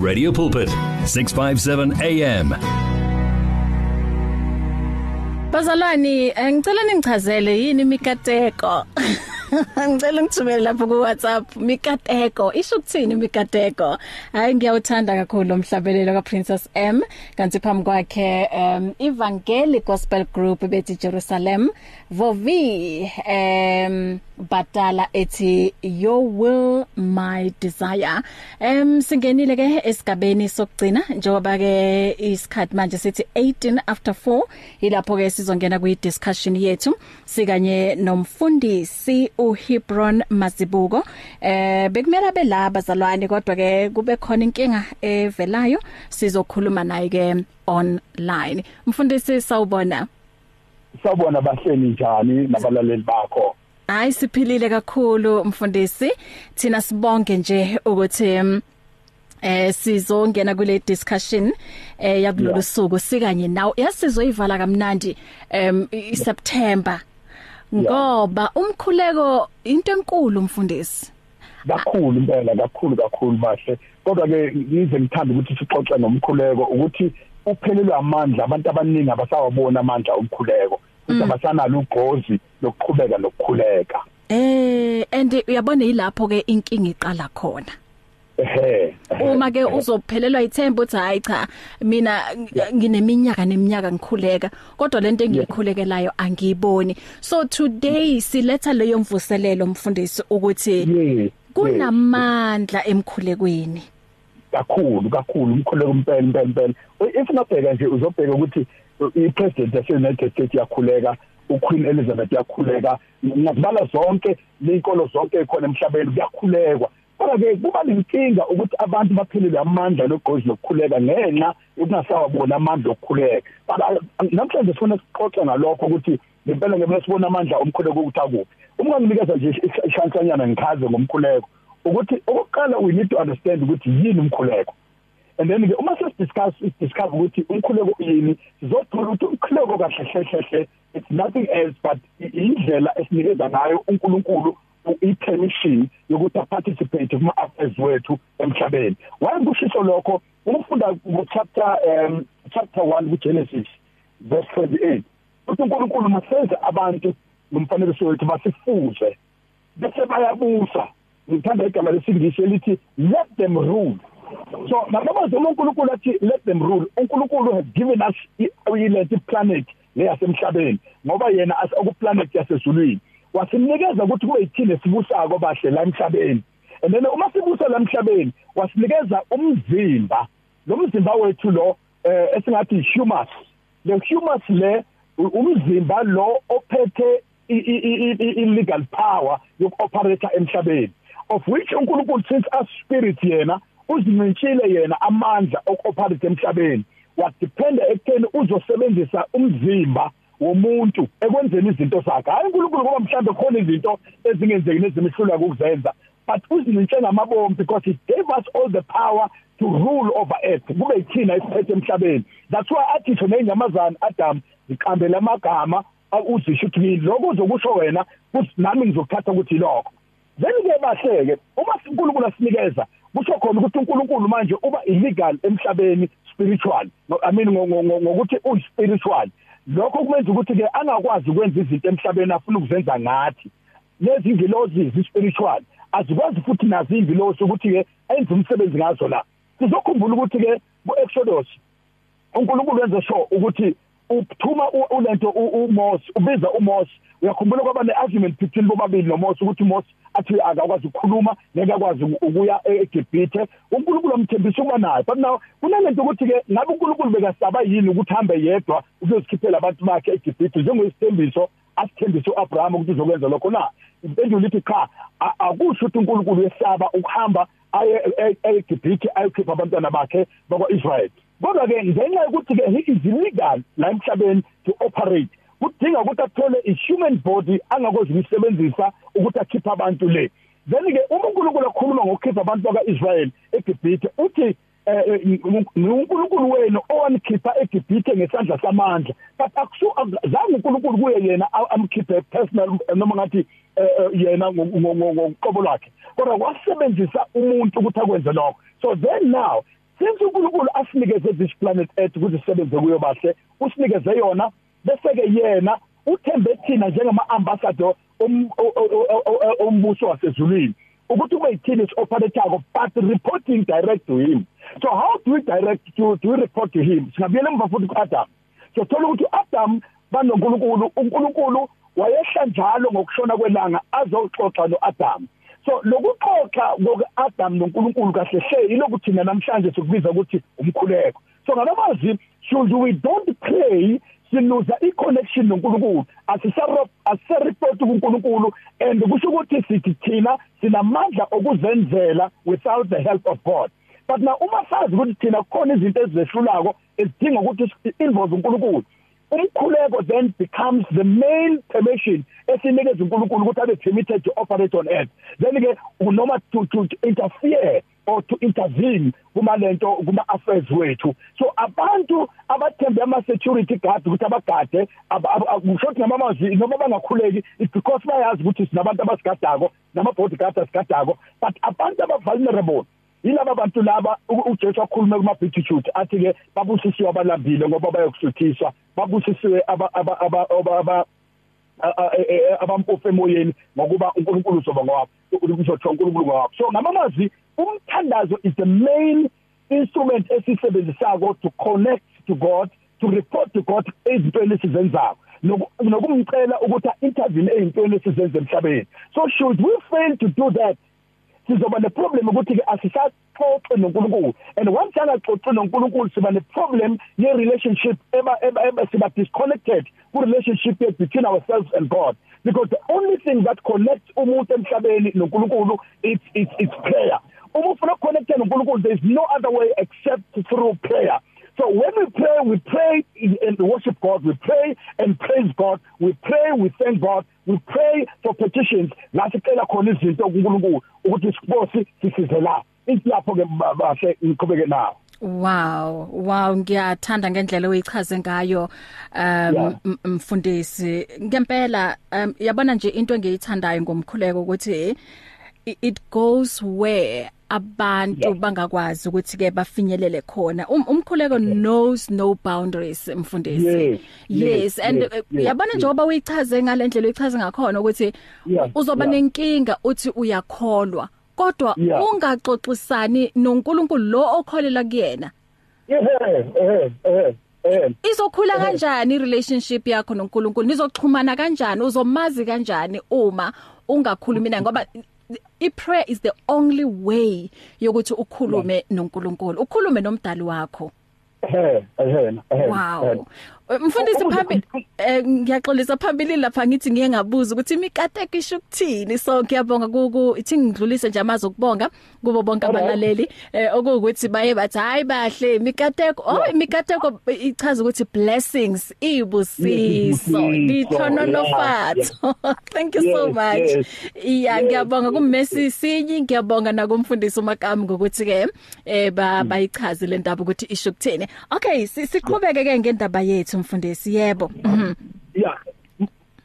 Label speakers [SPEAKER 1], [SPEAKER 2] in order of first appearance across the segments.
[SPEAKER 1] Radio Pulpit 657 AM
[SPEAKER 2] Bazalwane ngicela ningichazele yini imikateko Ngicela ngithumele lapho ku WhatsApp mikateko isho ukuthini mikateko? Hayi ngiyawuthanda kakhulu umhlabelelo ka Princess M. Kanti phambi kwakhe um Evangeli Gospel Group bethi Jerusalem Vovi um Batala ethi your will my desire. Em singenile ke esigabeni sokugcina njengoba ke isikhathi manje sithi 18 after 4 ilapho ke sizongena kwi discussion yethu. Sikanye nomfundisi uHebron Mazibuko. Eh bekumela belaba zalwane kodwa ke kube khona inkinga evelayo sizokhuluma naye ke online. Mfundisi sawubona.
[SPEAKER 3] Sawubona bahleni njani nabalaleli bakho?
[SPEAKER 2] Hayi siphilile kakhulu mfundisi. Thina sibonge nje ukuthi mm, eh sizongena kule discussion eh yakulolu suku. Sikanye nawe yasizoyivala kamnandi em iSeptember ngoba umkhuleko into enkulu mfundisi.
[SPEAKER 3] Kakhulu impela kakhulu kakhulu bahle kodwa ke ngize ngithanda ukuthi sixoxe ngomkhuleko ukuthi uphelelwe amandla abantu abaningi abasawabona amandla omkhuleko. Ukuthi abasanalo ugqozi lokuqhubeka nokukhuleka.
[SPEAKER 2] Eh and uyabona ilapho ke inkinga iqala khona?
[SPEAKER 3] Ehe
[SPEAKER 2] uma ke uzophelelwa ithemba uthi hayi cha mina ngineminyaka neminyaka ngikhuleka kodwa lento engiyikhulekelayo angiyiboni. So today siletha leyo mvuselelo mfundisi ukuthi kunamandla emkhulekweni.
[SPEAKER 3] Kakhulu kakhulu umkhuleko impela impela impela if ungabheka nje uzobheka ukuthi i-president yase-United States yakhuleka uQueen Elizabeth yakhuleka ngiyazibala zonke lezinkolo zonke khona emhlabeni kuyakhulekwa. Kodwa ke kuba nenkinga ukuthi abantu baphelele amandla logozi lokukhuleka ngenxa yokungasawabona amandla okukhuleka. Namhlanje sifuna sixoxe ngalokho ukuthi ngempela ngeke sibone amandla omkhuleko ukuthi akuphi. Uma nginikeza nje ishansanyana ngikhaze ngomkhuleko ukuthi okokuqala we need to understand ukuthi yini umkhuleko. And then ke uma sesidiscuss discuss ukuthi umkhuleko yini sizothola ukuthi umkhuleko kahle hle hle it's nothing else but indlela esinikeza ngayo uNkulunkulu i-permission yokuthi participate kuma affairs wethu emhlabeni. Waye kushiso lokho? Ukufunda ku chapter um chapter 1 ku Genesis verse 28 ukuthi uNkulunkulu masenze abantu ngomfanekiso wethu basifuze bese bayabusa. Ngithanda igama lesingisi elithi let them rule. So nabamazi uNkulunkulu athi let them rule. uNkulunkulu has given us ileti planet leyasemhlabeni ngoba yena aku planet yasezulwini. Wasinikeza ukuthi kube yithini sibusako bahle la emhlabeni. And then uma sibusa la emhlabeni wasinikeza umzimba lo mzimba wethu lo eh, esingathi humus le humus le umzimba lo ophethe i-legal power yokuoperate emhlabeni. Of which uNkulunkulu since us spirit yena uzimentshile yena amandla okuoperate emhlabeni. Wadependa ekutheni uzosebenzisa umzimba womuntu ekwenzeni izinto zakhe. Hayi uNkulunkulu ngoba mhlambe khona izinto ezingenzeki nezimihlula ukuzenza but uzinintshe ngamabombi because he gave us all the power to rule over earth. Kube yithina esiphethe emhlabeni. That's why athi thina inyamazana Adam ziqambele amagama uzisho ukuthi lokho uzokusho wena nami ngizokuthatha ukuthi lokho then ke bahleke uma uNkulunkulu asinikeza kusho khona ukuthi uNkulunkulu manje uba illegal emhlabeni spiritual. I mean ngokuthi uyi spiritual lokho kumenza ukuthi ke angakwazi ukwenza izinto emhlabeni afuna ukuzenza ngathi. Lezi ngilozi spiritual azikwazi futhi nazo ingilosi ukuthi ke enze umsebenzi ngazo la. Sizokhumbula ukuthi ke ku-Exodus uNkulunkulu wenza sure ukuthi uthuma ulento uMose ubiza uMose uyakhumbula kwaba neargument between bobabili noMose ukuthi uMose athi akakwazi ukukhuluma ngeke akwazi ukuya eGibhithe uNkulunkulu amthembisa ukuba naye but now kunalento ukuthi ke ngabe uNkulunkulu bekasaba yini ukuthi hambe yedwa ukuzikhiphela abantu bakhe eGibhithe njengoyisithembiso asithembisa uAbraham ukuthi uzokwenza lokho na? Impendulo ithi cha akusho ukuthi uNkulunkulu yesaba ukuhamba aye eGibhithe ayokhipha abantwana bakhe bakwaIsrael kodwa ke ngenxa yokuthi ke he is illegal la emhlabeni to operate kudinga ukuthi athole i-human body angakwazi ukuyisebenzisa ukuthi akhiphe abantu le. Then ke uNkulunkulu akhuluma ngokukhipha abantu bakwaIsrael eGibhithe uthi uNkulunkulu wenu owanikhipha eGibhithe ngesandla samandla but akuzange uNkulunkulu kuye yena amkhiphe personal noma ngathi yena ngoqobo lwakhe. Kodwa wasebenzisa umuntu ukuthi akwenze lokho. So then now uNkulunkulu asinikeze this planet earth ukuthi sisebenze kuyo bahle usinikeze yona bese ke yena uthembe thina njengama ambassador ombuso wasezulwini. Ukuthi kube yithini operator but reporting direct to him. So how do we direct to do we report to him? Singabuyela emva futhi kuAdam. So thola ukuthi uAdam banoNkulunkulu uNkulunkulu wayehla njalo ngokushona kwelanga azoxoxa noAdam. So lokuxoxa ngokuAdam noNkulunkulu kahle hle ilokuthi namhlanje sikubiza ukuthi umkhuleko. So ngamazwi should we don't pray siluza i-connection noNkulunkulu. Asisareport kuNkulunkulu and kusho ukuthi sithi thina sinamandla okuzenzela without the help of God. But na uma sazi ukuthi thina kukhona izinto ezizehlulako ezidinga ukuthi involve uNkulunkulu umkhuleko then becomes the main permission esinikeza uNkulunkulu ukuthi abe permitted to operate on earth. Then ke noma to, to interfere or to intervene kuma lento kuma affairs wethu. So abantu abathembe ama security guard ukuthi abagade ngishothi ngamazwi noma bangakhuleki it's because bayazi ukuthi sinabantu abasigadako nama bodyguards asigadako but abantu aba vulnerable yilaba bantu laba uJesu akhulume kuma beatitude athi ke babusisiwe abalambile ngoba bayokusuthiswa babusisiwe aba aba aba abampofu emoyeni ngokuba uNkulunkulu uzoba ngowabo uzothiwa uNkulunkulu ngowabo. So ngamazwi umthandazo is the main instrument esisebenzisako to connect to God to report to God ezintweni esizenzayo nokumcela ukuthi intervene ezintweni esizenza emhlabeni. So should we fail to do that? Sizoba ne problem ukuthi ke asisaxoxe noNkulunkulu and once angaxoxe noNkulunkulu siba ne problem ye relationship eba eba siba disconnected ku relationship between ourselves and God because the only thing that connects umuntu emhlabeni noNkulunkulu it's it's it's prayer uma ufuna ukuconnecta noNkulunkulu there is no other way except through prayer So when we pray, we pray and worship God. We pray and praise God. We pray, we thank God. We pray for petitions. La sicela khona izinto kuNkulunkulu ukuthi sibosi sisize la. Isilapho ke bahle ngiqhubeke nawo.
[SPEAKER 2] Wow, wow ngiyathanda ngendlela oyichaze ngayo um mfundisi. Ngempela um yabona nje into engiyithandayo ngomkhuleko ukuthi it goes where abantu bangakwazi ukuthi ke bafinyelele khona. Um, umkhuleko knows no boundaries mfundisi.
[SPEAKER 3] Yes,
[SPEAKER 2] yes, yes. and yes, yabona njengoba uyichaze ngalendlela uyichaze ngakhona ukuthi uzoba nenkinga uthi uyakholwa. Kodwa ungaxoxisani noNkulunkulu lo okholela kuyena.
[SPEAKER 3] Eh eh eh Eh.
[SPEAKER 2] Izokhula kanjani relationship yakho noNkulunkulu? Nizoxhumana kanjani? Uzomazi kanjani uma ungakhulumi naye? Ngoba iprayer is the only way yokuthi ukhulume noNkulunkulu ukhulume nomdali wakho.
[SPEAKER 3] Eh eh
[SPEAKER 2] wow. Mfundisi phambili ngiyaxolisa phambili lapha ngithi ngiye ngabuza ukuthi imikateko isho ukuthini. So ngiyabonga kuku ithi ngidlulise nje amazi okubonga kubo bonke abalaleli. Okuwukuthi baye bathi hayi bahle imikateko oh imikateko ichaza ukuthi blessings ibusiso lithonolofatho thank you so much. iya ngiyabonga kummesi sinyi ngiyabonga nakumfundisi umakami ngokuthi ke eh bayichaze le ndaba ukuthi isho ukuthini. Okay siqhubeke ke ngendaba yethu mfundisi yebo.
[SPEAKER 3] Yeah.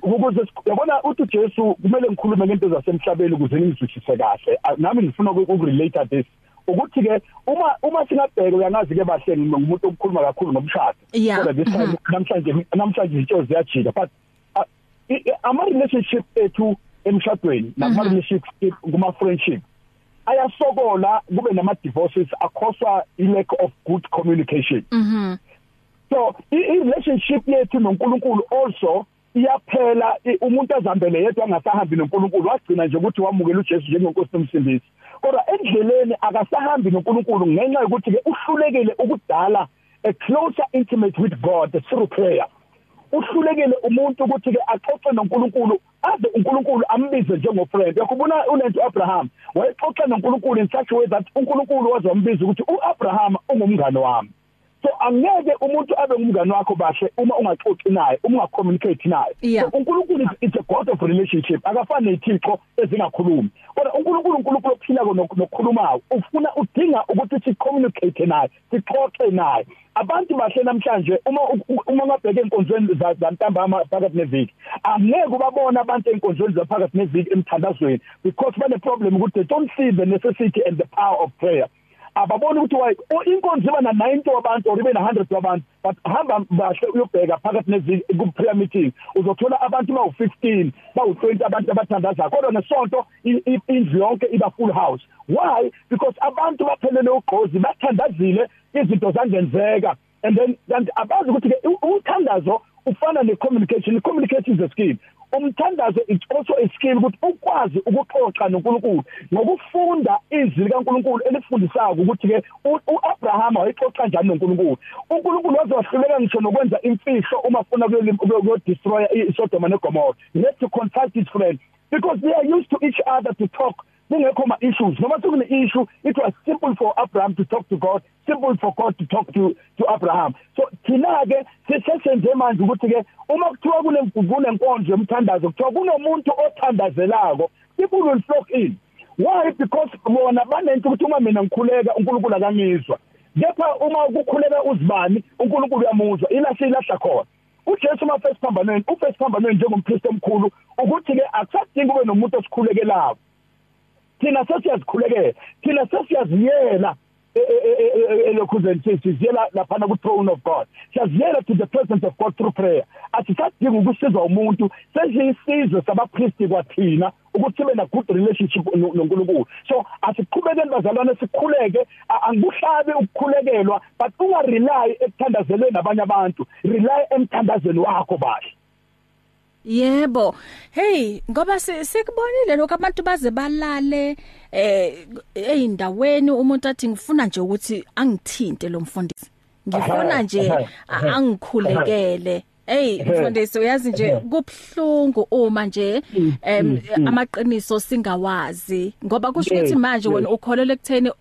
[SPEAKER 3] Ukuze yabona uthi Jesu kumele ngikhulume ngento zasemhlabeni ukuze ngizwisise kahle. Nami ngifuna ukurelate this. Ukuthi ke uma uma singabheka uyangazi ke bahle ngumuntu okukhuluma kakhulu ngomshado
[SPEAKER 2] kodwa
[SPEAKER 3] this time namhlanje namhlanje izinto ziyajika but ama relationship ethu emshadweni nama relationship kuma friendship ayasokola kube nama divorces akhoswa i lack of good communication.
[SPEAKER 2] Mhm
[SPEAKER 3] so i relationship yethu noNkulunkulu also iyaphela. Umuntu azambele yedwa angasahambi noNkulunkulu wagcina nje ukuthi wamukela uJesu njengenkosi nomsindisi. Kodwa endleleni akasahambi noNkulunkulu ngenxa yokuthi ke uhlulekile ukudala a closer intimate with God through prayer. Uhlulekile umuntu ukuthi ke axoxe noNkulunkulu aze uNkulunkulu ambize njengofriend. Yakubona unento Abraham wayexoxa noNkulunkulu in such a way that uNkulunkulu wazombiza ukuthi uAbraham ungumngane wami. So angeke umuntu abe ngumngane wakho bahle uma ungaxoxi naye uma ungacommunicate naye. So uNkulunkulu it's a god of relationship. Akafani nethixo ezingakhulumi. Kodwa uNkulunkulu uNkulunkulu ophila nokukhulumayo ufuna udinga ukuthi sicommunicate naye sixoxe naye. Abantu bahle namhlanje uma uma ngabheke enkonzweni zantambama phakathi neviki angeke ubabona abantu enkonzweni zaphakathi neviki emthandazweni because bane problem ukuthi they don't see the necessity and the power of prayer. Ababona ukuthi inkonzo iba na 90 wabantu or ibe na 100 wabantu but hamba bahle uyobheka phakathi nezi ku prayer meeting. Uzothola abantu ba u15 ba u20 abantu abathandaza kodwa nesonto indlu yonke iba full house. Why? Because abantu baphelele ugqozi bathandazile izinto zangenzeka. And then kanti abazi ukuthi ke umthandazo ufana ne communication communication is a skill umthandazo it's also a skill ukuthi ukwazi ukuxoxa noNkulunkulu ngokufunda izwi likaNkulunkulu elifundisayo ukuthi ke uAbraham wayexoxa kanjani noNkulunkulu. uNkulunkulu wazohluleka ngisho nokwenza imfihlo uma ufuna kuyo destroy iSodom neGomorrah let to consult his friend because they are used to each other to talk kungekho ma issues noma sekune issue it was simple for Abraham to talk to God simple for God to talk to to Abraham. So thina ke sesenze manje ukuthi ke uma kuthiwa kune kunenkonzo yomthandazo kuthiwa kunomuntu othandazelako people will flock in. Why? Because bona banento ukuthi uma mina ngikhuleka uNkulunkulu akangizwa. Kepha uma ukukhuleka uzibani uNkulunkulu uyamuzwa ila silahla khona. uJesu uma first phambanweni u first phambanweni njengompriest omkhulu ukuthi ke akusadingi ube nomuntu osikhulekelayo. Thina sesiyazikhulekela thina sesiyaziyela elokhuzeni sisiyela lapha ku throne of God. Siyaziyela to the presence of God through prayer. Asisadingi ukusizwa umuntu sesiyisizwe sabapriesti kwathina ukuthi sibe na good relationship noNkulunkulu. So asiqhubekeni bazalwane sikhuleke angibuhlabi ukukhulekelwa but unga rely ekuthandazeleni abanye abantu rely emthandazweni wakho bahle.
[SPEAKER 2] Yebo. Hey, ngoba sikubonile lokho abantu baze balale eh eindaweni umuntu athi ngifuna nje ukuthi angithinte lo mfundisi. Ngifuna nje angikhulekele. Hey mfundisi uyazi nje kubhlungu uma nje em amaqiniso singawazi ngoba kusho ukuthi manje wena ukholele ekutheni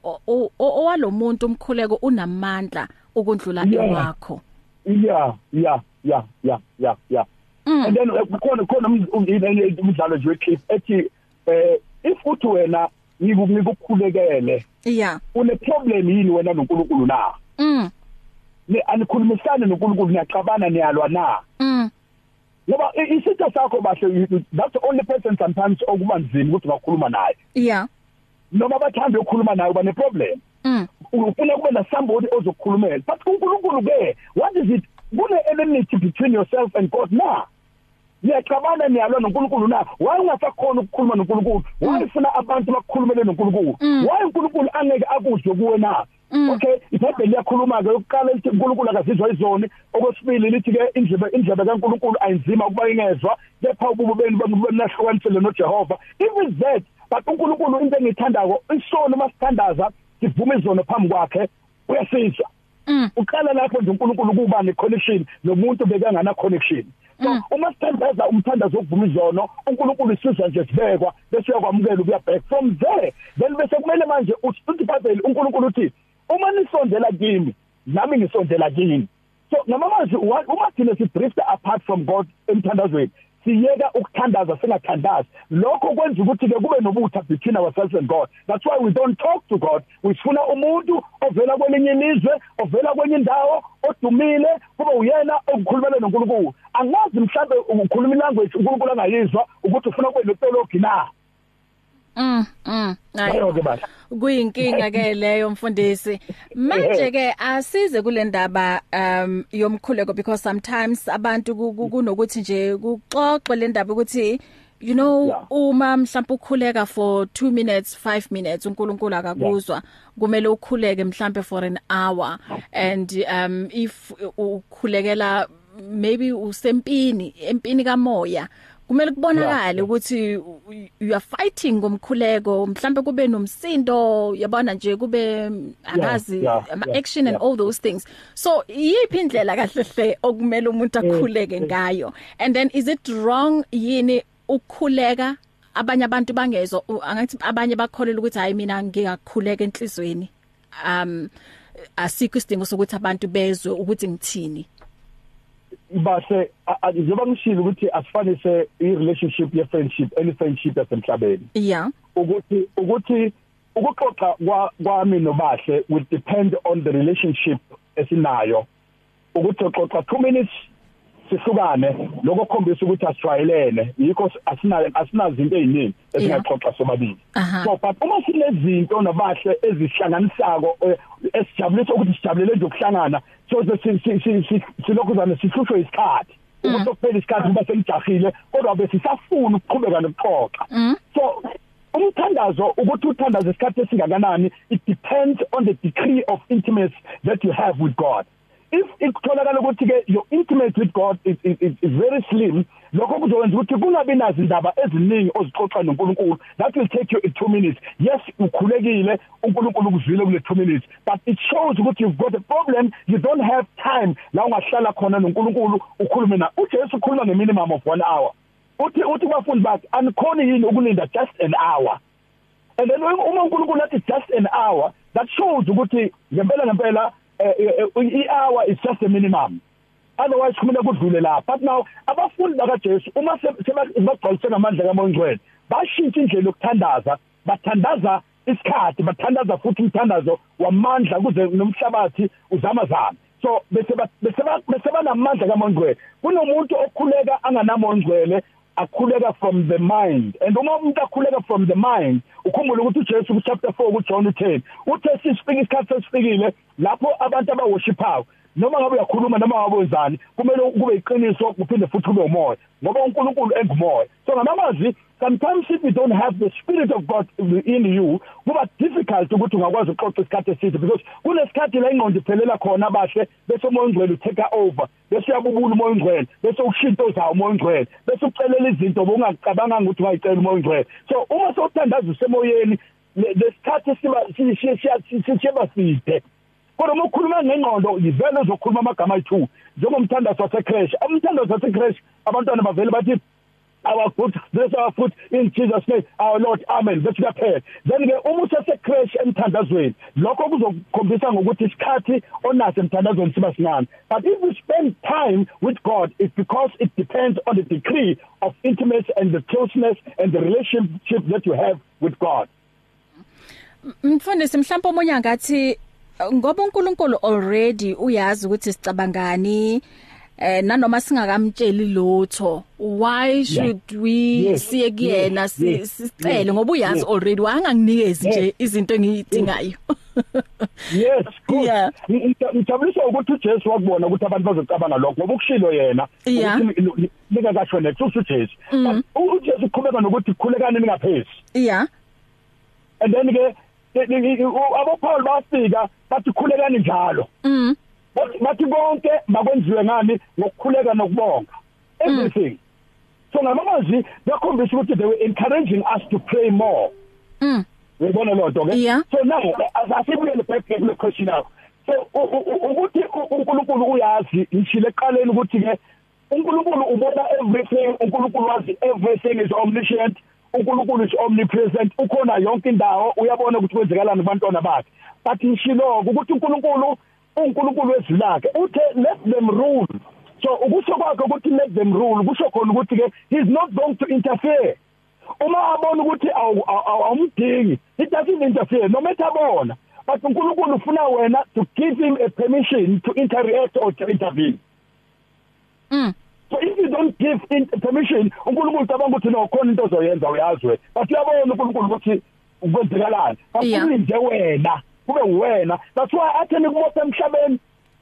[SPEAKER 2] owalomuntu umkhuleko unamandla ukundlula ewakho.
[SPEAKER 3] Yeah, yeah, yeah, yeah, yeah, yeah. Mm. and then kukhona khona umdlalo nje weclip ethi eh if uthi wena ngikukhulekele
[SPEAKER 2] yeah.
[SPEAKER 3] une problem yini wena noNkulunkulu na?
[SPEAKER 2] Mm.
[SPEAKER 3] Ni anikhulumisana noNkulunkulu niyaxabana niyalwa na?
[SPEAKER 2] Mm.
[SPEAKER 3] Ngoba isitha sakho bahle that's the only person sometimes okuba nzima ukuthi ungakhuluma naye.
[SPEAKER 2] Yeah.
[SPEAKER 3] Noma bathanda ukukhuluma naye bane problem
[SPEAKER 2] mm.
[SPEAKER 3] Ufuna kube na somebody ozokukhulumela. But uNkulunkulu ke what is it kune enmity between yourself and God na? Niyaxabana niyalwa noNkulunkulu na? Why ungasakhona ukukhuluma noNkulunkulu? Why ufuna abantu bakukhulumele noNkulunkulu? Why uNkulunkulu angeke akuzwe kuwe na? Okay iBhayibheli liyakhuluma ke ukuqala lithi uNkulunkulu akazizwa izoni. Okwesibili lithi ke indlebe indlebe kaNkulunkulu ayinzima ukuba ingezwa kepha ububo benu bamnahlukanisele noJehova. Even that but uNkulunkulu into engithandako isona masithandaza sivume izono phambi kwakhe uyasizwa. Uqala lapho nje uNkulunkulu kuba ne connection nomuntu bekangana connection. So uma sithandaza umthandazo okuvuma izono uNkulunkulu isizwa nje sibekwa bese uyakwamukela ukuya back. From there then bese kumele manje uthi iBhayibheli uNkulunkulu uthi uma nisondela kimi nami ngisondela kini. So noma manje uma thina si drift apart from God emthandazweni siyeka ukuthandaza singathandazi. Lokho kwenza ukuthi ke kube nobutha between ourselves and God. That's why we don't talk to God. Usifuna umuntu ovela kwelinye ilizwe ovela kwenye indawo odumile kube uyena okukhulumela noNkulunkulu. Angazi mhlambe ukukhuluma ilanguage uNkulunkulu angayizwa ukuthi ufuna kube notologi na.
[SPEAKER 2] Mm mm.
[SPEAKER 3] Ayo ke bathi
[SPEAKER 2] kuyinkinga ke leyo mfundisi. Manje ke asize kule ndaba um yomkhuleko because sometimes abantu kunokuthi nje kuxoxe le ndaba ukuthi you know
[SPEAKER 3] Yeah.
[SPEAKER 2] uma mhlawumbe ukhuleka for 2 minutes 5 minutes uNkulunkulu akakuzwa. Kumele ukhuleke mhlawumbe for an hour. And um if ukhulekela maybe usempini empini kamoya kumele kubonakale ukuthi you are fighting ngomkhuleko mhlambe kube nomsindo yabona nje kube
[SPEAKER 3] yeah,
[SPEAKER 2] ama action and all those things. So yipi indlela kahle hle okumele umuntu akhuleke ngayo? And then is it wrong yini ukukhuleka? Abanye abantu bangezwa u- angathi abanye bakholelwa ukuthi hayi mina ngingakhuleka enhlizweni. Um asikho isidingo sokuthi abantu bezwe ukuthi ngithini.
[SPEAKER 3] Base njengoba ngishilo ukuthi asifanise i-relationship ye-friendship any friendship yasemhlabeni.
[SPEAKER 2] Yeah
[SPEAKER 3] ukuthi ukuthi ukuxoxa kwa- kwami nobahle will depend on the relationship esinayo. Ukuthi xoxa 2 minutes sihlukane. Lokho khombisa ukuthi asijwayelene. Yikho asina asinazo into eziningi esingaxoxa sobabili. So but uma sinezinto nabahle ezihlanganisako eh, esijabulisa ukuthi sijabulele nje ukuhlangana so silokhu zane sihlushwe isikhathi ukuthi mm. kuphela isikhathi kuba sengijahile kodwa bese sisafuna ukuqhubeka nokuxoxa.
[SPEAKER 2] Mm.
[SPEAKER 3] so umthandazo ukuthi uthandaze isikhathi esingakanani it depends on the degree of intimacy that you have with God. If ikutholakala ukuthi ke your intimate with God is is, is, is very slim lokho kuzokwenza ukuthi kungabi nazo indaba eziningi ozixoxa noNkulunkulu. That will take you in 2 minutes. Yes ukhulekile uNkulunkulu ukuzwile kule 2 minutes but it shows ukuthi you've got a problem. You don't have time. La ungahlala khona noNkulunkulu ukhulume na uJesu ukhuluma ngeminimum of 1 hour. Uthi uthi kwafundi bakhe anikhoni yini ukulinda just an hour? And then uma uNkulunkulu athi just an hour that shows ukuthi ngempela ngempela i-hour is just a minimum. Otherwise kumele kudlule lapha but now abafundi bakaJesu uma sebagcwalise ngamandla kaMongcwele bashintsha indlela yokuthandaza bathandaza isikhathi bathandaza futhi umthandazo wamandla kuze nomhlabathi uzamazana so bese bese bese banamandla kaMongcwele. Kunomuntu okhuleka anganamongcwele akhuleka from the mind. And uma umuntu akhuleka from the mind ukhumbule ukuthi uJesu ku chapter 4 ku John 10 uthe sisifika isikhathi sesifikile lapho abantu abaworshiphayo noma ngabe uyakhuluma noma ngabe wenzani kumele kube iqiniso kuphinde futhi kube umoya ngoba uNkulunkulu engumoya. So ngamazwi sometimes if you don't have the spirit of God in you kuba difficult ukuthi ungakwazi ukuxoxa isikhathi eside because kunesikhathi la ingqondo iphelela khona abahle bese umoya ongcwele utake over bese uyabubula umoya ongcwele bese ukushinto zawo umoya ongcwele bese ucelela izinto obungacabanganga ukuthi ungayicela umoya ongcwele. So uma sowuthandaza usemoyeni lesikhathi siba siba side. Kodwa uma ukhuluma ngengqondo yivele uzokhuluma amagama ayi2 njengomthandazo wasecrash umthandazo wasecrash abantwana bavele bathi our foot bless our foot in Jesus name our Lord amen. Bese kuyaphela then ke uma usese-crash emthandazweni. Lokho kuzokukhombisa ngokuthi isikhathi onaso emthandazweni siba sincane. But if you spend time with God it's because it depends on the degree of intimacy and the closeness and the relationship that you have with God.
[SPEAKER 2] Mfundisi mhlawumbe omunye ngathi ngoba uNkulunkulu already uyazi ukuthi sicabangani eh nanoma singakamtsheli lutho why should yeah. we yes. siye kuyena yes. sicele yes. ngoba uyazi already wanganginikezi nje izinto engiyidingayo.
[SPEAKER 3] Yes yeah. Ngijabulisa ukuthi uJesu wakubona ukuthi abantu bazocabanga lokho ngoba ukushilo yena ukuthi nika kasho next uJesu.
[SPEAKER 2] Mm.
[SPEAKER 3] uJesu uqhubeka nokuthi khulekani ningaphezi
[SPEAKER 2] yeah.
[SPEAKER 3] And then ke abo Paul bafika bathi khulekani njalo.
[SPEAKER 2] Mhm
[SPEAKER 3] bathi konke makwenziwe ngani? Ngokukhuleka nokubonga. Everything. So ngamazwi bakhombisa ukuthi they were encouraging us to pray more.
[SPEAKER 2] Mhm
[SPEAKER 3] uyibona lo nto ke? So now asibuyele back to the question now. So ukuthi uNkulunkulu uyazi ngishile eqaleni ukuthi ke uNkulunkulu ubona everything uNkulunkulu wazi everything is omniscient uNkulunkulu is omnipresent ukhona yonke indawo. Uyabona ukuthi kwenzekalani kubantwana bakhe. But ngishilo ukuthi uNkulunkulu uNkulunkulu wezilakhe uthe let them rule. So ukusho kwakhe ukuthi let them rule kusho khona ukuthi ke he's not going to interfere. Uma abona ukuthi awumdingi he doesn't interfere no matter bona but uNkulunkulu ufuna wena to give him a permission to interact or to intervene.
[SPEAKER 2] Mm.
[SPEAKER 3] So if you don't give in permission uNkulunkulu cabanga ukuthi no khona into ozoyenza uyazwe. But uyabona uNkulunkulu ukuthi ukwenzekalani afuna nje wena. Kube uwena that's why athi nikubopha emhlabeni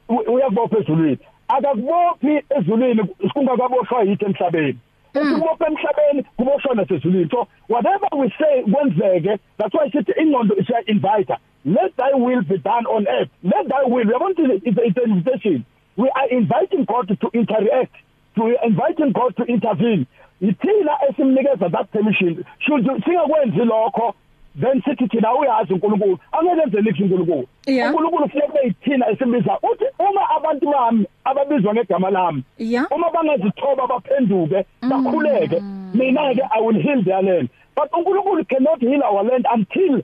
[SPEAKER 3] uyakubopha ezulwini. Akakubophi ezulwini kungakaboshwa yithi emhlabeni. Ukubopha emhlabeni kuboshwa nasezulwini so whatever we say kwenzeke that's why sithi ingqondo isiya invite let thy will be done on earth. Let thy will yabona it's an invitation. We are inviting God to interact. To inviting God to intervene. Ithina esimnikeza that permission. Should singakwenzi lokho then sithi thina uyazi uNkulunkulu angeke enze lithi uNkulunkulu. uNkulunkulu ufike kuyithina esimbiza uthi uma abantu bami ababizwa ngegama lami uma bangazithoba baphenduke
[SPEAKER 2] mm.
[SPEAKER 3] bakhuleke mina ke I will heal their land. But uNkulunkulu cannot heal our land until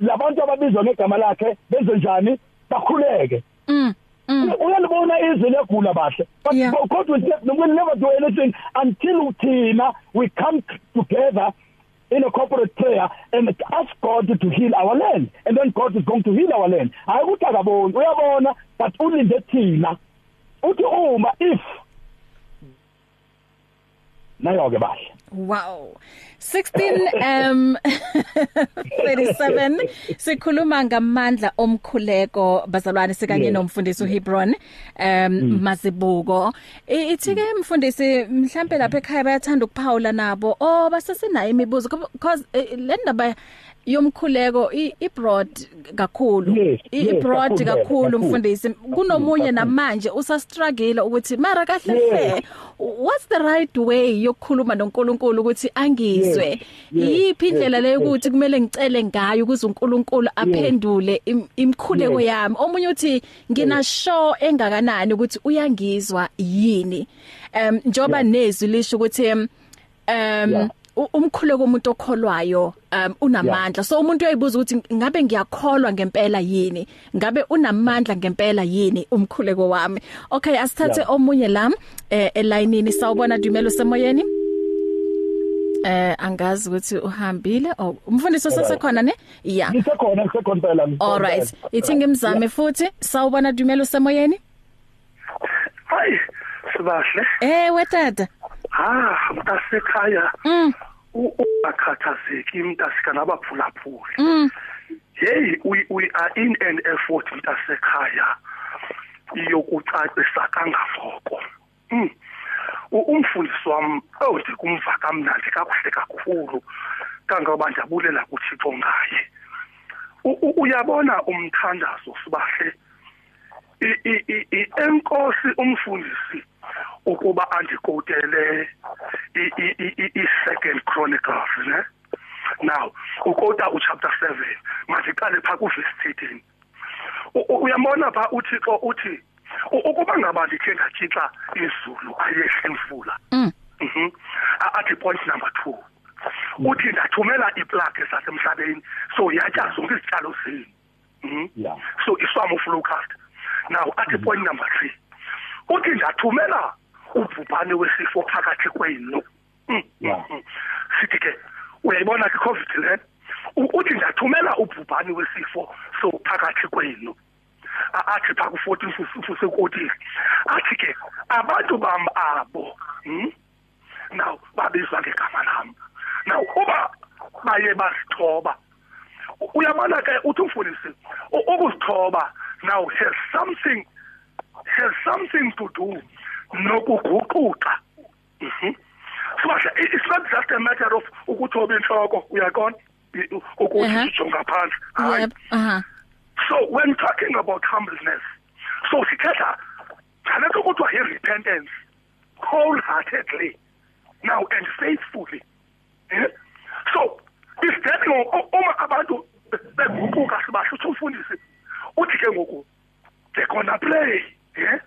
[SPEAKER 3] labantu ababizwa ngegama lakhe benze njani? Bakhuleke.
[SPEAKER 2] Mm Mm.
[SPEAKER 3] uyalibona izwi legula bahle. But
[SPEAKER 2] yeah.
[SPEAKER 3] God will, will never do anything until thina we come together in a corporate prayer and ask God to heal our land. And then God is going to heal our land. Hayi ukuthi akaboni uyabona but ulinde thina. Uthi uma if nayo ke bahle
[SPEAKER 2] Wow. 16 um 37 sikhuluma ngamandla omkhuleko bazalwane sikanye
[SPEAKER 3] Yeah.
[SPEAKER 2] nomfundisi uHebron um Mazibuko. I- Ithi ke mfundisi mhlambe lapha ekhaya bayathanda ukuphawula nabo oh basesenayo imibuzo because eh, le ndaba yomkhuleko i i broad kakhulu
[SPEAKER 3] Yes,
[SPEAKER 2] i
[SPEAKER 3] yes,
[SPEAKER 2] i broad
[SPEAKER 3] kakhulu,
[SPEAKER 2] kakhulu
[SPEAKER 3] kakhulu.
[SPEAKER 2] mfundisi kunomunye
[SPEAKER 3] kakhulu.
[SPEAKER 2] namanje usa struggle ukuthi mara kahle
[SPEAKER 3] Yes.
[SPEAKER 2] hle what's the right way yokukhuluma noNkulunkulu ukuthi angizwe
[SPEAKER 3] Yes, yes,
[SPEAKER 2] yiphi indlela
[SPEAKER 3] yes,
[SPEAKER 2] leyo
[SPEAKER 3] yes.
[SPEAKER 2] ukuthi kumele ngicele ngayo ukuze uNkulunkulu aphendule im- imkhuleko
[SPEAKER 3] Yes.
[SPEAKER 2] yami omunye uthi ngina sure engakanani ukuthi uyangizwa yini em njoba
[SPEAKER 3] Yeah.
[SPEAKER 2] nezwi lisho ukuthi em
[SPEAKER 3] Yeah.
[SPEAKER 2] u- umkhuleko umuntu okholwayo um unamandla. So umuntu uyayibuza ukuthi ngabe ngiyakholwa ngempela yini? Ngabe unamandla ngempela yini umkhuleko wami? Okay asithathe
[SPEAKER 3] Yeah.
[SPEAKER 2] omunye la eh elayinini. Sawubona Dumelo semoyeni. Eh angazi ukuthi uhambile. Oh umfundisi usesekhona ne? Yeah.
[SPEAKER 3] Ngisekhona ngisekhona. Phela
[SPEAKER 2] all right. Ithi ngimzame futhi. Sawubona Dumelo semoyeni.
[SPEAKER 4] Hayi sibahle
[SPEAKER 2] eh wetata
[SPEAKER 4] ah mntasekhaya.
[SPEAKER 2] Mm.
[SPEAKER 4] Ungakhathazeki mntasika nabaphulaphuli.
[SPEAKER 2] Mm.
[SPEAKER 4] Hey we, we are in an effort mntasekhaya yokucacisa kangangoko. Mm. Umfundisi wami oh ndikumva kamnandi kakuhle kakhulu kangoba ndiyabulela kuthixo ngaye. Uyabona umthandazo sibahle enkosi umfundisi ukuba andikotele i-second chronicles ne? Now ukota uchapter 7 masiqale pha kuvesi 13 U- u- uyambona pha uthixo uthi ukuba ngaba ndithe ndatshitxa izulu ayehle imvula
[SPEAKER 2] mm.
[SPEAKER 4] Mhm. Athi point number 2 uthi ndathumela iplug esasemhlabeni so yatya zonke izityalo zenu. Mhm.
[SPEAKER 3] Yeah.
[SPEAKER 4] so iswam of locust now athi point number 3 uthi ndathumela ubhubhane wesifo phakathi kwenu. Mm, mm, mm. sithi ke uyayibona ke covid le uthi ndathumela ubhubhane wesifo so phakathi kwenu. Athi pha ku-14 fusekotile athi ke abantu bam abo now babizwa ngegama lam now uba baye bazithoba uyabona ke uthi umfundisi ukuzithoba now has something has something to do nokuguquka mhm i- it's not just a matter of ukuthoba inhloko uyaqona I- u- ukuthi
[SPEAKER 2] Aha.
[SPEAKER 4] sijonga phansi
[SPEAKER 2] yep aha
[SPEAKER 4] So when talking about humbleness, so sithetha ngalento kuthiwa yi-repentance wholeheartedly now and faithfully. Eh? So if that uma abantu beguquka sibahle uthi umfundisi uthi ke ngoku they're gonna play eh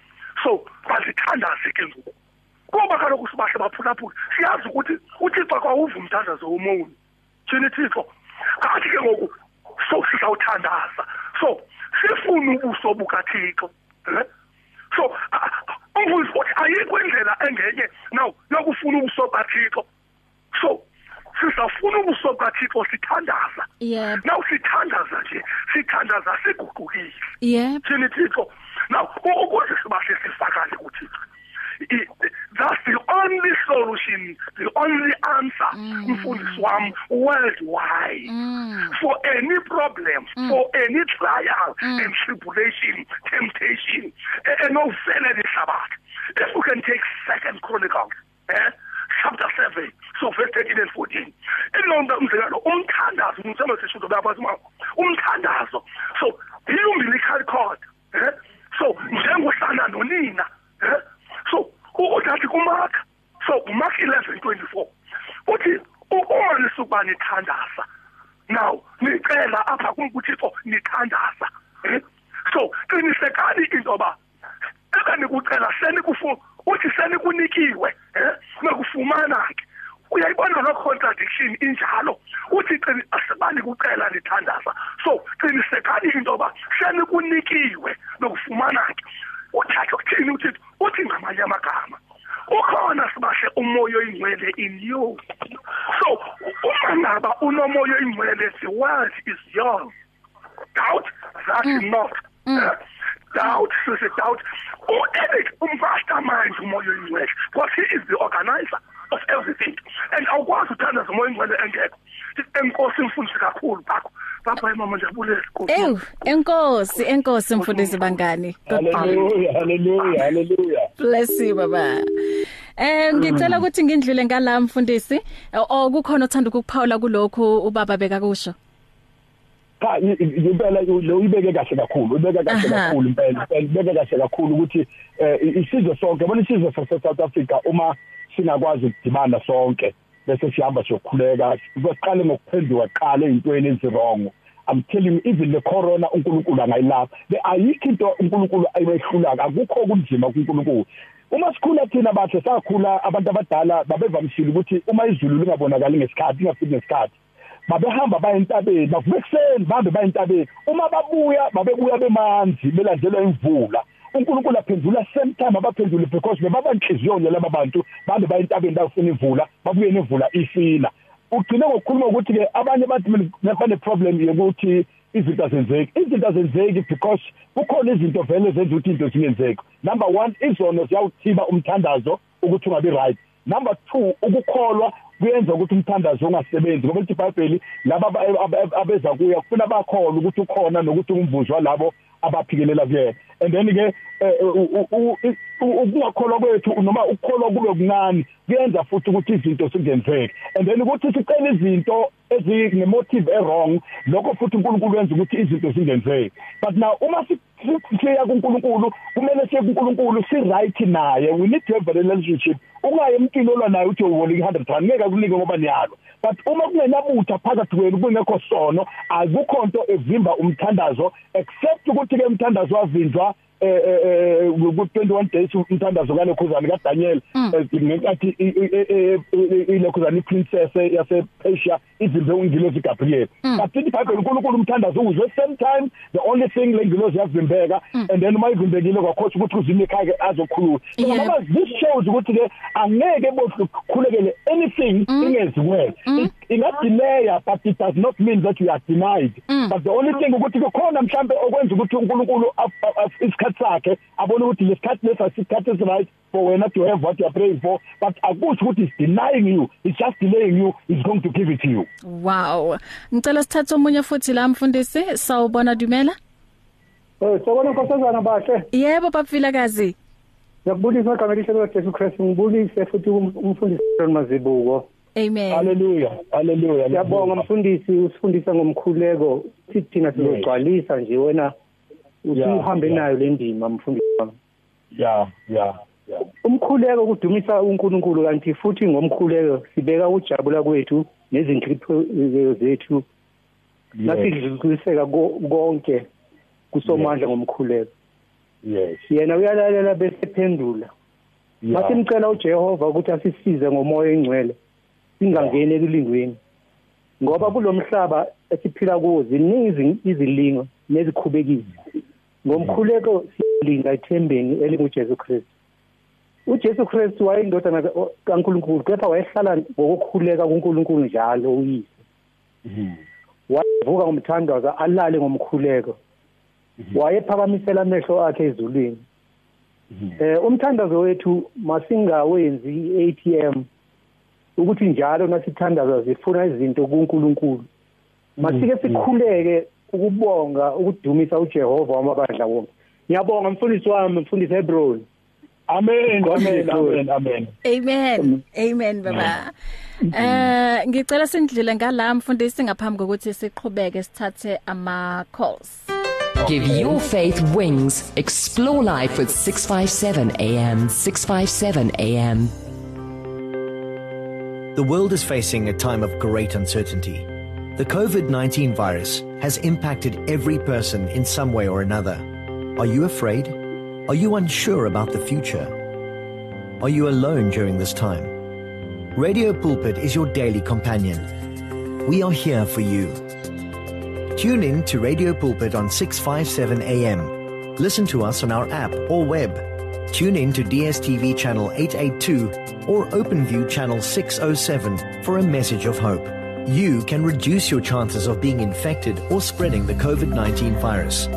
[SPEAKER 4] so bazithandaze ke ngoku. Kuba kaloku sibahle baphulaphula siyazi ukuthi uthixo kwawuva umthandazo womoni thina thixo athi ke ngoku so sizawuthandaza. So sifuna ubuso bukathixo eh? so umfundisi uthi ayikho indlela engenye now yokufuna ubuso bukathixo. So sizafuna ubuso bukathixo sithandaza.
[SPEAKER 2] Yep.
[SPEAKER 4] Now sithandaza nje sithandaza siguqukile.
[SPEAKER 2] Yep.
[SPEAKER 4] Thina thixo now ukuze sibahle sifakale kuthixo I- that's the only solution the only answer mfundisi wami worldwide.
[SPEAKER 2] Mm.
[SPEAKER 4] For any problem for any trial and tribulation temptation enovela lehlabathi if we can take second chronicles eh chapter 7 so verse 13 and 14 ilonda umzekelo umthandazo umsema sishudo bayaphathi uma umthandazo. So i-umbilical cord eh so njengosana nonina eh so uzathi kumark so umark 11:24 uthi u- uma nisukuba nithandaza now nicela apha kuthixo nithandaza eh so qinisekani into ba ekanikucela senikufu uthi senikunikiwe eh nakufumana ke uyayibona lo contradiction injalo uthi qini asibani kucela nithandaza so qinisekani into ba senikunikiwe nokufumana ke uthatha ukuthini uthi uthi ngamanye amagama ukhona sibahle umoya oyingcwele in you so uma ngaba unomoya oyingcwele the world is yours doubt that not eh? doubt sisi doubt u-eric ummastermind umoya oyingcwele because he is the organizer of everything and awukwazi uthanda zomoya ingcwele engekho enkosi mfundisi kakhulu bakho baba mama
[SPEAKER 2] Ew enkosi enkosi mfundisi bangani.
[SPEAKER 3] Haleluya haleluya haleluya.
[SPEAKER 2] Bless you baba. Eh ngicela ukuthi ngindlule ngala mfundisi. Okukhona othanda ukukuphawula kulokho ubaba bekakusho?
[SPEAKER 3] Cha impela lo ibeke kahle kakhulu ibeke kahle kakhulu impela ibeke kahle kakhulu ukuthi isizwe sonke yabona isizwe sase South Africa uma singakwazi ukudimana sonke bese sihamba siyokhuleka siqale ngokuphenduka qala ezintweni ezirong I'm telling you even the corona uNkulunkulu angayilapha. Le ayikho into uNkulunkulu ayibehlula akukho kunzima kuNkulunkulu. Uma sikhula thina bathe sakhula abantu abadala babevamisile ukuthi uma izulu lingabonakali ngesikhathi ingafiki ngesikhathi babehamba baye entabeni bavuka ekseni bahambe baye entabeni. Uma babuya babebuya bemanzi belandelwa imvula. uNkulunkulu aphendula same time abaphendule because bebaba inhliziyo laba bantu bahambe baye entabeni bayofuna imvula babuye nemvula isina ugcine ngokukhuluma ukuthi ke abanye abantu bane problem yokuthi izinto azenzeki. Izinto azenzeki because kukhona izinto vele zenza ukuthi into zingenzeki. Number 1 izono ziyawuthiba umthandazo ukuthi ungabi right. Number 2 ukukholwa kuyenza ukuthi umthandazo ungasebenzi ngoba lithi iBhayibheli laba abeza kuya kufuna bakholwa ukuthi ukhona nokuthi umvuzo walabo abaphikelela kuyena. And then ke ukungakholwa kwethu noma ukukholwa kube kuncane kuyenza futhi ukuthi izinto singenzeke and then ukuthi sicela izinto ezinemotive errong lokho futhi uNkulunkulu wenza ukuthi izinto zingenzeke but now uma siya kuNkulunkulu kumele siye kuNkulunkulu si right naye. We need to have a relationship. Ungaye emntwini olwa naye uthi uboleka 100 rand ngeke kunike ngoba niyalo. But uma kungenabutha phakathi kwenu kungekho sono akukho into evimba umthandazo except ukuthi ke umthandazo wavinjwa eh ku 21 days umthandazo kaLekhuzana kaDaniel ngenkathi iLekhuzana iprincess yase Persia izimbe ungilozi Gabriel. But ithi Bible uNkulunkulu umthandazo uzwe same time the only thing lengilozi yavimbeka and then uma ivimbekile kwakhothi ukuthi uzime ekhaya azokhulula ngoba this shows ukuthi ke angeke bokhulekele anything ingeziwe ingadelay but it does not mean that you are denied. But the only thing ukuthi kukhona mhlambe okwenza ukuthi uNkulunkulu isikhathi sakhe abone ukuthi lesikhathi lesi asikhathi is right for wena to have what you are praying for but akusho ukuthi it's denying you it's just delaying you it's going to give it to you.
[SPEAKER 2] Wow. Ngicela sithathe omunye futhi la mfundisi sawubona dumela?
[SPEAKER 5] Eh sawubona nkosazana bahle.
[SPEAKER 2] Yebo babvilakazi
[SPEAKER 5] Ngiyakubulisa igama elihle likaJesu Kristu ngibulise futhi umfundisi Mazibuko.
[SPEAKER 2] Amen.
[SPEAKER 3] Hallelujah. Hallelujah.
[SPEAKER 5] Siyabonga mfundisi usifundisa ngomkhuleko sithi thina sizogcwalisa nje wena. Usuhambe nayo le ndima mfundisi wami.
[SPEAKER 3] Yeah. Yeah.
[SPEAKER 5] Umkhuleko kudumisa uNkulunkulu kanti futhi ngomkhuleko sibeka ujabula kwethu nezinhlipho zethu. Nasidluliseka konke kusomandla ngomkhuleko.
[SPEAKER 3] Yes.
[SPEAKER 5] Yena uyalalela bese phendula. Masimcela uJehova ukuthi asisize ngomoya engcwele. singangeni ekulingweni ngoba kulomhlaba esiphila kuwo ziningi izilingo nezikhubekisi ngomkhuleko silinga ithembeni elinguJesu Kristu. uJesu Kristu wayindodana kaNkuluNkulu kepha wayehlala ngokukhuleka kuNkulunkulu njalo uyise. Wavuka ngomthandazo alale ngomkhuleko. Wayephakamisela amehlo akhe ezulwini. Eh umthandazo wethu masingawenzi ATM ukuthi njalo nasithandaza zifuna izinto kuNkulunkulu. Masike sikhuleke ukubonga ukudumisa uJehova wamabandla wonke ngiyabonga mfundisi wami mfundisi Hebron
[SPEAKER 3] amen amen amen amen
[SPEAKER 2] amen amen baba eh ngicela sindlile ngala mfundisi ngaphambi kokuthi siqhubeke sithathe ama calls
[SPEAKER 6] Give your faith wings. Explore life with 657 AM. 657 AM.
[SPEAKER 7] The world is facing a time of great uncertainty. The COVID 19 virus has impacted every person in some way or another. Are you afraid? Are you unsure about the future? Are you alone during this time? Radio Pulpit is your daily companion. We are here for you. Tune in to Radio Pulpit on 657 AM. Listen to us on our app or web. Tune in to DSTV channel 882 or OpenView channel 607 for a message of hope. You can reduce your chances of being infected or spreading the COVID 19 virus.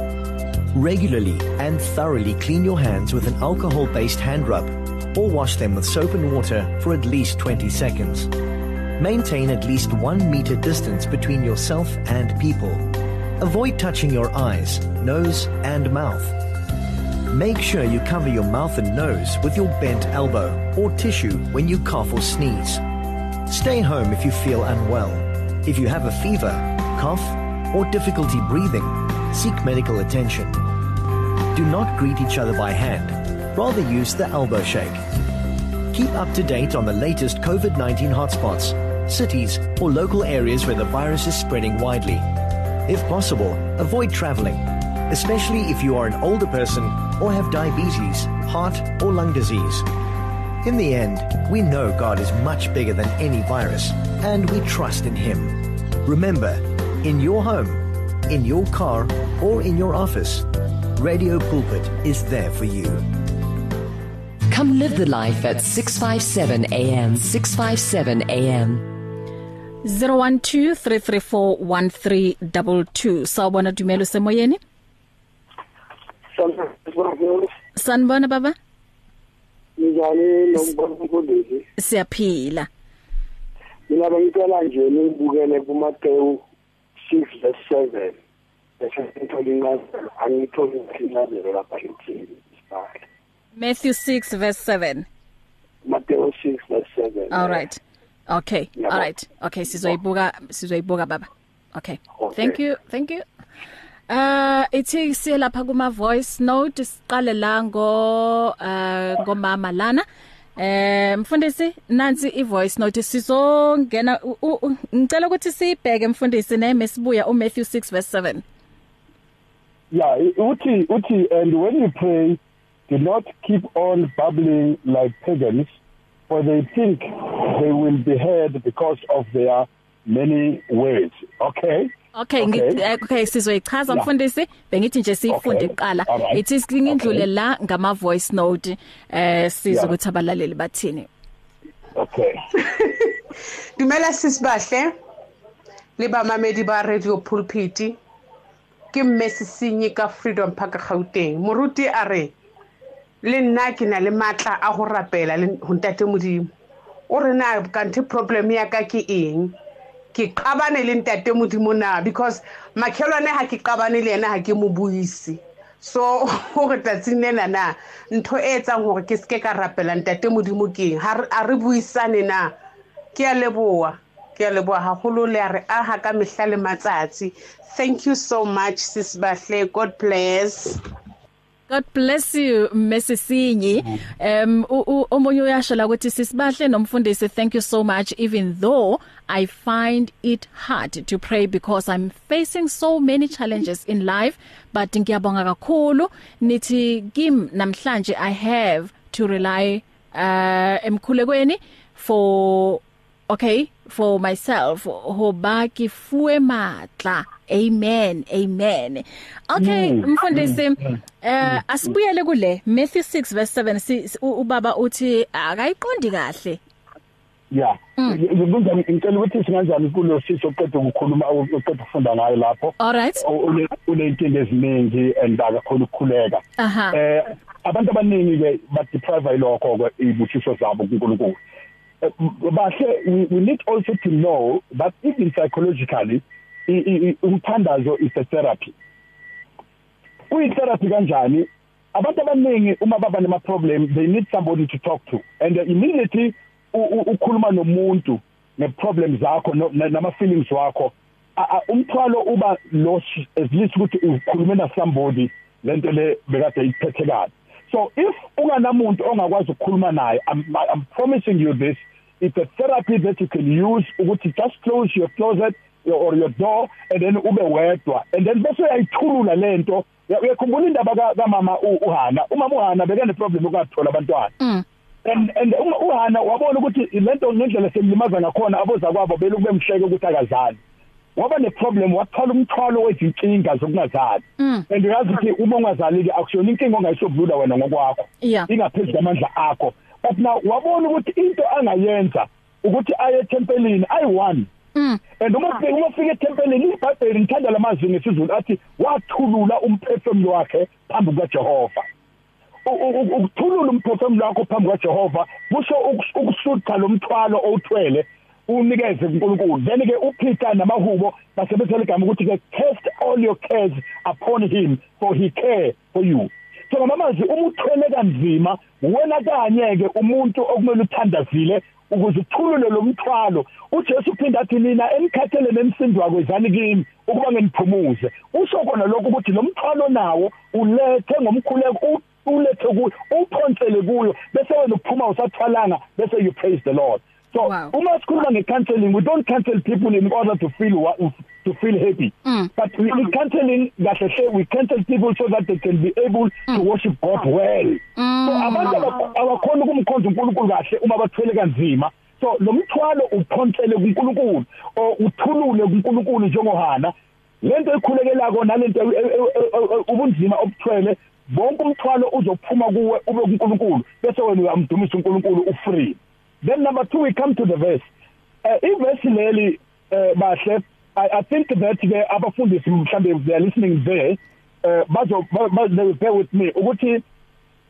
[SPEAKER 7] Regularly and thoroughly clean your hands with an alcohol based hand rub. or wash them with soap and water for at least 20 seconds. Maintain at least one meter distance between yourself and people. Avoid touching your eyes, nose, and mouth. Make sure you cover your mouth and nose with your bent elbow or tissue when you cough or sneeze. Stay home if you feel unwell. If you have a fever, cough, or difficulty breathing, seek medical attention. Do not greet each other by hand. Rather use the elbow shake. Keep up to date on the latest COVID 19 hotspots, cities, or local areas where the virus is spreading widely. If possible, avoid traveling, especially if you are an older person or have diabetes, heart, or lung disease. In the end, we know God is much bigger than any virus, and we trust in Him. Remember, in your home, in your car, or in your office, Radio Pulpit is there for you.
[SPEAKER 6] Come live the life at 657 AM. 657 AM.
[SPEAKER 2] 0123341322 sawubona dumelo semoyeni sanibona baba
[SPEAKER 8] njani nombona umfundisi
[SPEAKER 2] siyaphila.
[SPEAKER 8] Mina bengicela nje ningibukele kuMateyu 6 verse 7 bese ngithola incazelo angitholi incazelo lapha isibhale
[SPEAKER 2] Matthew 6 verse 7
[SPEAKER 8] Mateyu 6 verse 7
[SPEAKER 2] all right. Okay.
[SPEAKER 8] Yabo.
[SPEAKER 2] all right. Okay sizoyibuka sizoyibuka baba. Okay.
[SPEAKER 8] Okay.
[SPEAKER 2] thank you. Thank you. Uh ithi siye lapha kuma voice note siqale la ngo uh ngomama lana Eh mfundisi nansi i voice note sizongena ngicela ukuthi sibheke mfundisi neme sibuya u Matthew 6 verse 7
[SPEAKER 3] Yeah, uthi uthi and when you pray, do not keep on babbling like pagans, for they think they will be heard because of their many words. Okay?
[SPEAKER 2] Okay
[SPEAKER 3] Okay.
[SPEAKER 2] ngi eh, okay sizoyichaza mfundisi. Bengithi nje siyifunde kuqala. Ithi singindlule
[SPEAKER 3] Okay.
[SPEAKER 2] la ngama voice note eh sizo ukuthi abalaleli bathini.
[SPEAKER 3] Okay.
[SPEAKER 9] dumela sisibahle le bamamedi ba radio pulpit. Ke mme sesenyi ka freedom park gauteng. Moruti a re le nna ke na le maatla a go rapela le ntate modimo. O re na kante problem ya ka ke eng? Ke qabane le ntate modimo na because makhelwane ha ke qabane le yena ha ke mo buise. So gore tsatsing lena na ntho e etsang gore ke seke ka rapela ntate modimo ke eng Ha re- a re buisane na? Ke a leboa ke a leboa haholo le a re aha ka mehla le matsatsi. Thank you so much sis bahle. God bless.
[SPEAKER 2] God bless you Mesisinyi um omunye uyasho la ukuthi sisibahle nomfundisi thank you so much even though I find it hard to pray because I'm facing so many challenges in life but ngiyabonga kakhulu. Nithi kim namhlanje I have to rely uh emkhulekweni for okay for myself hoba ke fuwe matla amen amen okay mfundisi eh asibuyele kule Matthew 6 verse 7 si- si- u- ubaba uthi akayiqondi kahle
[SPEAKER 3] Yeah. Ngizokwenza ngicela ukuthi singanjani kulo siso oqeda ukukhuluma oqeda ukufunda ngayo lapho.
[SPEAKER 2] all right
[SPEAKER 3] Une unenkinga eziningi and akakhona ukukhuleka. Eh abantu abaningi ke ba deprive ilokho ke ibusiso zabo kuNkulunkulu. Bahle we, need also to know that even psychologically umthandazo is a therapy. Kuyitherapy kanjani? Abantu abaningi uma baba nema problem they need somebody to talk to and uh, immediately ukhuluma nomuntu ne problems zakho nama feelings wakho umthwalo uba lo as least ukuthi ukhulume na somebody lento le bekade iphethe kabi so if unganamuntu ongakwazi ukukhuluma naye I'm promising you this it's a therapy that you can use ukuthi just close your closet your- or your door and then ube wedwa. And then bese uyayithulula lento Uya- uyakhumbula indaba ka- kamama u- uHana. Umama uHana bekene problem ukathola abantwana and and uma uHana wabona ukuthi lento ngendlela semlimaza ngakhona aboza kwabo belu kube mhleke ukuthi akazali. Waba ne problem wathola umthwalo wezinkinga zokungazali. And uyazi ukuthi uma ungazali ke akusiyona inkinga ongayisombulula wena ngokwakho.
[SPEAKER 2] Yeah.
[SPEAKER 3] ingaphezulu kwamandla akho. But now wabona ukuthi into angayenza ukuthi aye tempelini ayi1 and uma ufika uma ufika etempelini iBhayibheli ngithanda lamazwi ngesizulu athi wathulula umphefumulo wakhe phambi kukaJehova. Ukuthulula umphefumulo wakho phambi kaJehova kusho ukusutha lomthwalo owuthwele unikeze kuNkulunkulu. Then ke uPeter namahubo basebenzela igama ukuthi ke cast all your cares upon him for he care for you. So ngamazwi uma uthwele kanzima wena kanye ke umuntu okumele uthandazile ukuze uthulule lo mthwalo. uJesu uphinda athi mina enikhathele nemsindwa kwezani kimi ukuba ngeniphumuze usho kona lokho ukuthi lo mthwalo nawo ulethe ngomkhuleko ulethe kuyo uphonsele kuyo bese wena uphuma usathwalanga bese you praise the Lord. So wow. uma sikhuluma ngecounseling we don't counsel people in order to feel what to feel happy mm. but we, we counseling kahle hle we counsel people so that they can be able mm. to worship God well mm. so abantu abakhona ukumkhonza uNkulunkulu kahle uma bathwele kanzima so lo mthwalo uphonsele kuNkulunkulu o uthulule kuNkulunkulu njengohana lento ekhulekelayo nalento ubunzima obuthwele bonke umthwalo uzophuma kuwe ube kuNkulunkulu bese wena uyamdumisa uNkulunkulu ufree then number 2 we come to the verse uh, iverse leli uh, bahle I, I think that the abafundisi mhlambe they are listening there uh, bazo they will bear with me ukuthi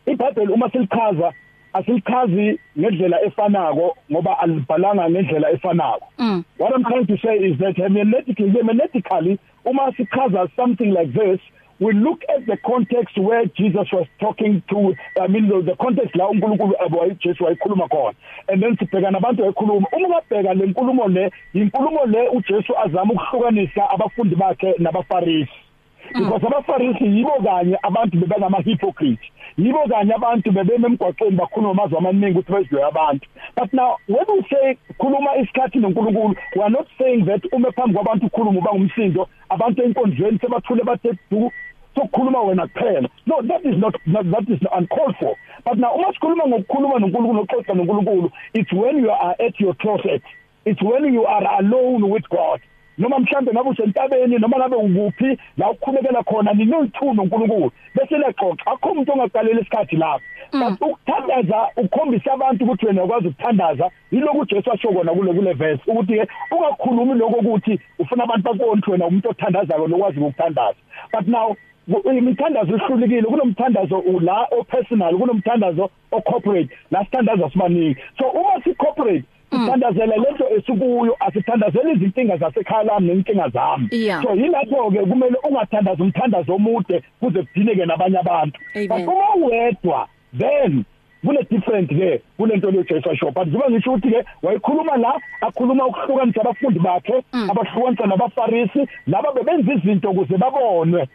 [SPEAKER 3] iBhayibheli uma silichaza asilichazi ngendlela efanako ngoba alibhalanga ngendlela efanako mm. what i'm trying to say is that hermeneutically hermeneutically uma sichaza something like this we look at the context where Jesus was talking to I mean the, the context la uNkulunkulu abayijesu wayikhuluma khona and then sibheka nabantu wayikhuluma uma babheka le nkulumo le inkulumo le uJesu azama ukuhlukanisa abafundi bakhe nabafarisi. Because abafarisi yibo kanye abantu bebangama hypocrite yibo kanye abantu bebeme emgwaqweni bakhuluma amazwi amaningi ukuthi bezwe abantu. But now when we say khuluma isikhathi noNkulunkulu we are not saying that uma phambi kwabantu ukhuluma uba ngumsindo abantu enkonzweni sebathule bathe du sokukhuluma wena kuphela. No that is not, not that is uncalled for. But now uma sikhuluma ngokukhuluma noNkulunkulu noxoxa noNkulunkulu it's when you are at your closet. It's when you are alone with God. Noma mhlambe ngabe usentabeni noma ngabe ukuphi la ukhulekela khona ninolithuno uNkulunkulu. Bese lexoxa. Akho umuntu ongaqalela isikhathi lapho. But ukuthandaza ukukhombisa abantu ukuthi wena ukwazi ukuthandaza yiloko uJesu asho kona kule kule verse. Ukuthi ke ungakhulumi lokho ukuthi ufuna abantu bakubone ukuthi wena umuntu othandazayo lokwazi ukuthandaza but now imithandazo ihlukile kunomthandazo la o personal kunomthandazo o corporate la sithandaza sibaningi so uma si corporate sithandazela lento esikuyo asithandazela izinkinga zasekhaya lami nenkinga zami. So yilapho ke kumele ungathandaza umthandazo omude kuze kudineke nabanye abantu. But uma uwedwa then kune different ke kulento le Jesu asho but njengoba ngisho ukuthi ke wayikhuluma la akhuluma ukuhlukanisa abafundi bakhe abahlukanisa nabafarisi laba bebenza izinto ukuze babonwe.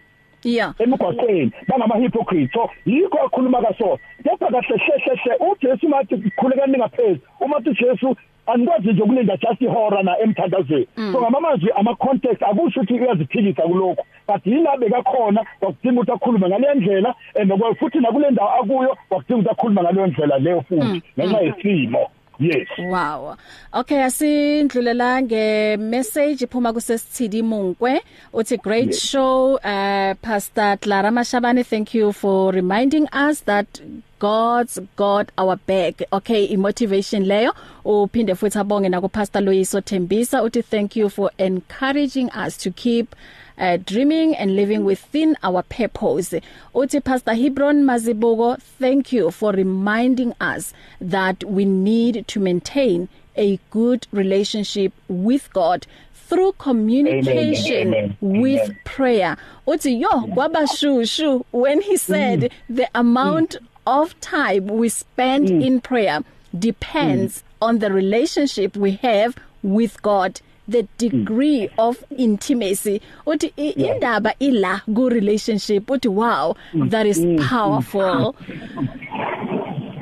[SPEAKER 2] Yeah.
[SPEAKER 3] Emgwaqweni bangama hypocrites so yikho akhuluma kaso kepha kahle hlehle uJesu mathi khulekani ngaphezulu uma uthi Jesu anikwazi nje ukulinda just ihora na emthandazweni. So ngamamazwi ama context akusho ukuthi uyaziphikisa kuloko but yila bekakhona wakudinga ukuthi akhulume ngale ndlela and futhi nakule ndawo akuyo wakudinga ukuthi akhulume ngale ndlela leyo futhi ngenxa yesimo. Yes.
[SPEAKER 2] Wow. Okay asindlulela nge message iphuma kusesithidi Munkwe uthi great yes. show uh pastor Clara Mashabane. Thank you for reminding us that God's got our back. Okay imotivation leyo. Uphinde futhi abonge na ku pastor Loyiso Thembisa. Uthi thank you for encouraging us to keep uh, dreaming and living within our purpose. Uthi Pastor Hebron Mazibuko, thank you for reminding us that we need to maintain a good relationship with God through communication amen, amen, with amen. prayer. Uthi yo kwabashushu when he said mm. the amount mm. of time we spend mm. in prayer depends mm. on the relationship we have with God. The degree mm. of intimacy. Uthi yeah. indaba ila ku relationship uthi wow mm. that is powerful.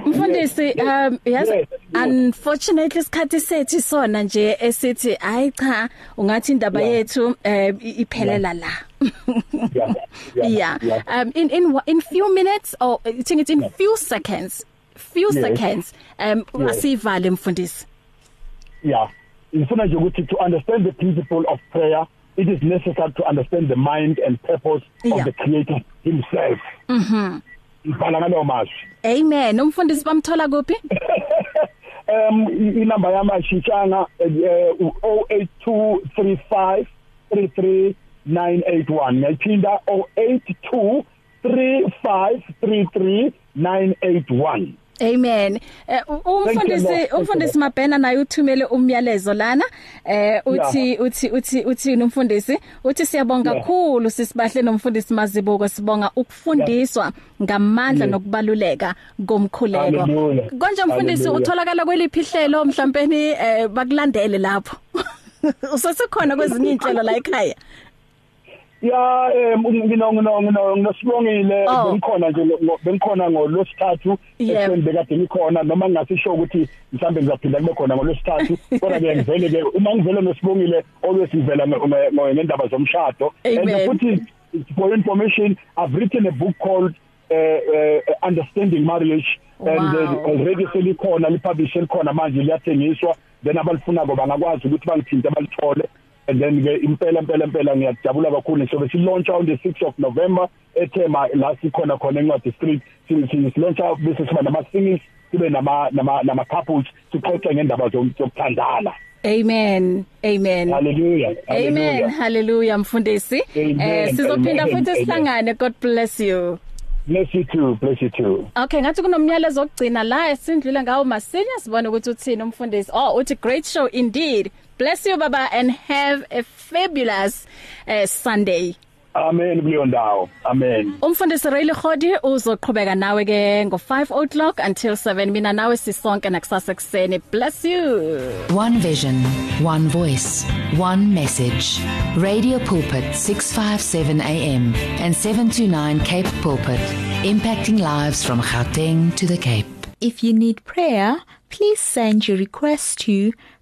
[SPEAKER 2] Mfundisi um yes, yes. unfortunately isikhathi sethi sona nje esithi hayi cha ungathi indaba yethu eh iphelela la. Yeah, um in in in few minutes or i think it's in yeah. few seconds few yes. seconds um yes. asivale mfundisi.
[SPEAKER 3] Yeah. Ngifuna nje ukuthi to understand the principle of prayer it is necessary to understand the mind and purpose yeah. of the creator himself.
[SPEAKER 2] Mhm
[SPEAKER 3] ngibhala ngalo mazwi.
[SPEAKER 2] Amen. Umfundisi bamthola kuphi?
[SPEAKER 3] Um inamba yami ashintshanga u08235 33981 ngiyaphinda 082 3533
[SPEAKER 2] Amen. Eh, umfundisi umfundisi Mabhena naye uthumele umyalezo lana. Eh uthi uthi uthi uthi nomfundisi uthi siyabonga kakhulu sisibahle nomfundisi Mazibuko sibonga ukufundiswa ngamandla nokubaluleka komkhuleko. Konje mfundisi utholakala kweliphi ihlelo mhlawumbe eh bakulandele lapho. Usesikhona kwezinye inhlelo la ekhaya.
[SPEAKER 3] Ya eh ngino ngino ngino nginosibongile bengikhona nje bengikhona ngolosithathu esenze bekade ngikhona. Noma ngingasisho ukuthi mhlambe ngizaphinda kube khona ngolosithathu kodwa ke ngivele ke uma ngivele nosibongile always ngivela ngendaba zomshado. And futhi for information i've written a book called uh, uh, understanding marriage. Wow. and uh, already selikhona lipublish likhona manje liyathengiswa. Then abalifuna ko bangakwazi ukuthi bangithinte balithole. And then ke impela impela impela ngiyajabula kakhulu sobe si launch on the 6th of November ethema la sikhona khona encwadi street si launch bese siba nama singings sibe nama nama nama couples sixoxe ngendaba zokuthandana
[SPEAKER 2] Amen. Amen.
[SPEAKER 3] Hallelujah.
[SPEAKER 2] Amen. Hallelujah mfundisi. Eh sizophinda futhi sihlangane. God bless you.
[SPEAKER 3] Bless you too. Bless you too.
[SPEAKER 2] Okay, ngathi kunomyalezo ogcina la esindlula ngawo masinya sibone ukuthi uthini umfundisi. Oh, uthi great show indeed. Bless you baba and have a fabulous uh, Sunday.
[SPEAKER 3] Amen kuleyo ndawo. Amen.
[SPEAKER 2] Umfundisi Ray Khodi uzoqhubeka nawe ke ngo 5 o'clock until 7 mina nawe sisonke nakusasa ekseni. Bless you.
[SPEAKER 10] One vision, one voice, one message. Radio Pulpit 657 AM and 729 Cape Pulpit, impacting lives from Gauteng to the Cape.
[SPEAKER 11] If you need prayer, please send your request to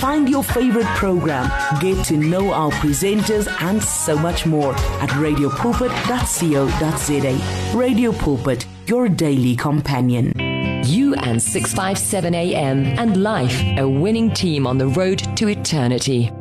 [SPEAKER 12] Find your favorite program, get to know our presenters and so much more at radiopulpit.co.za. Radio Pulpit, your daily companion.
[SPEAKER 6] You and 657 AM and life, a winning team on the road to eternity.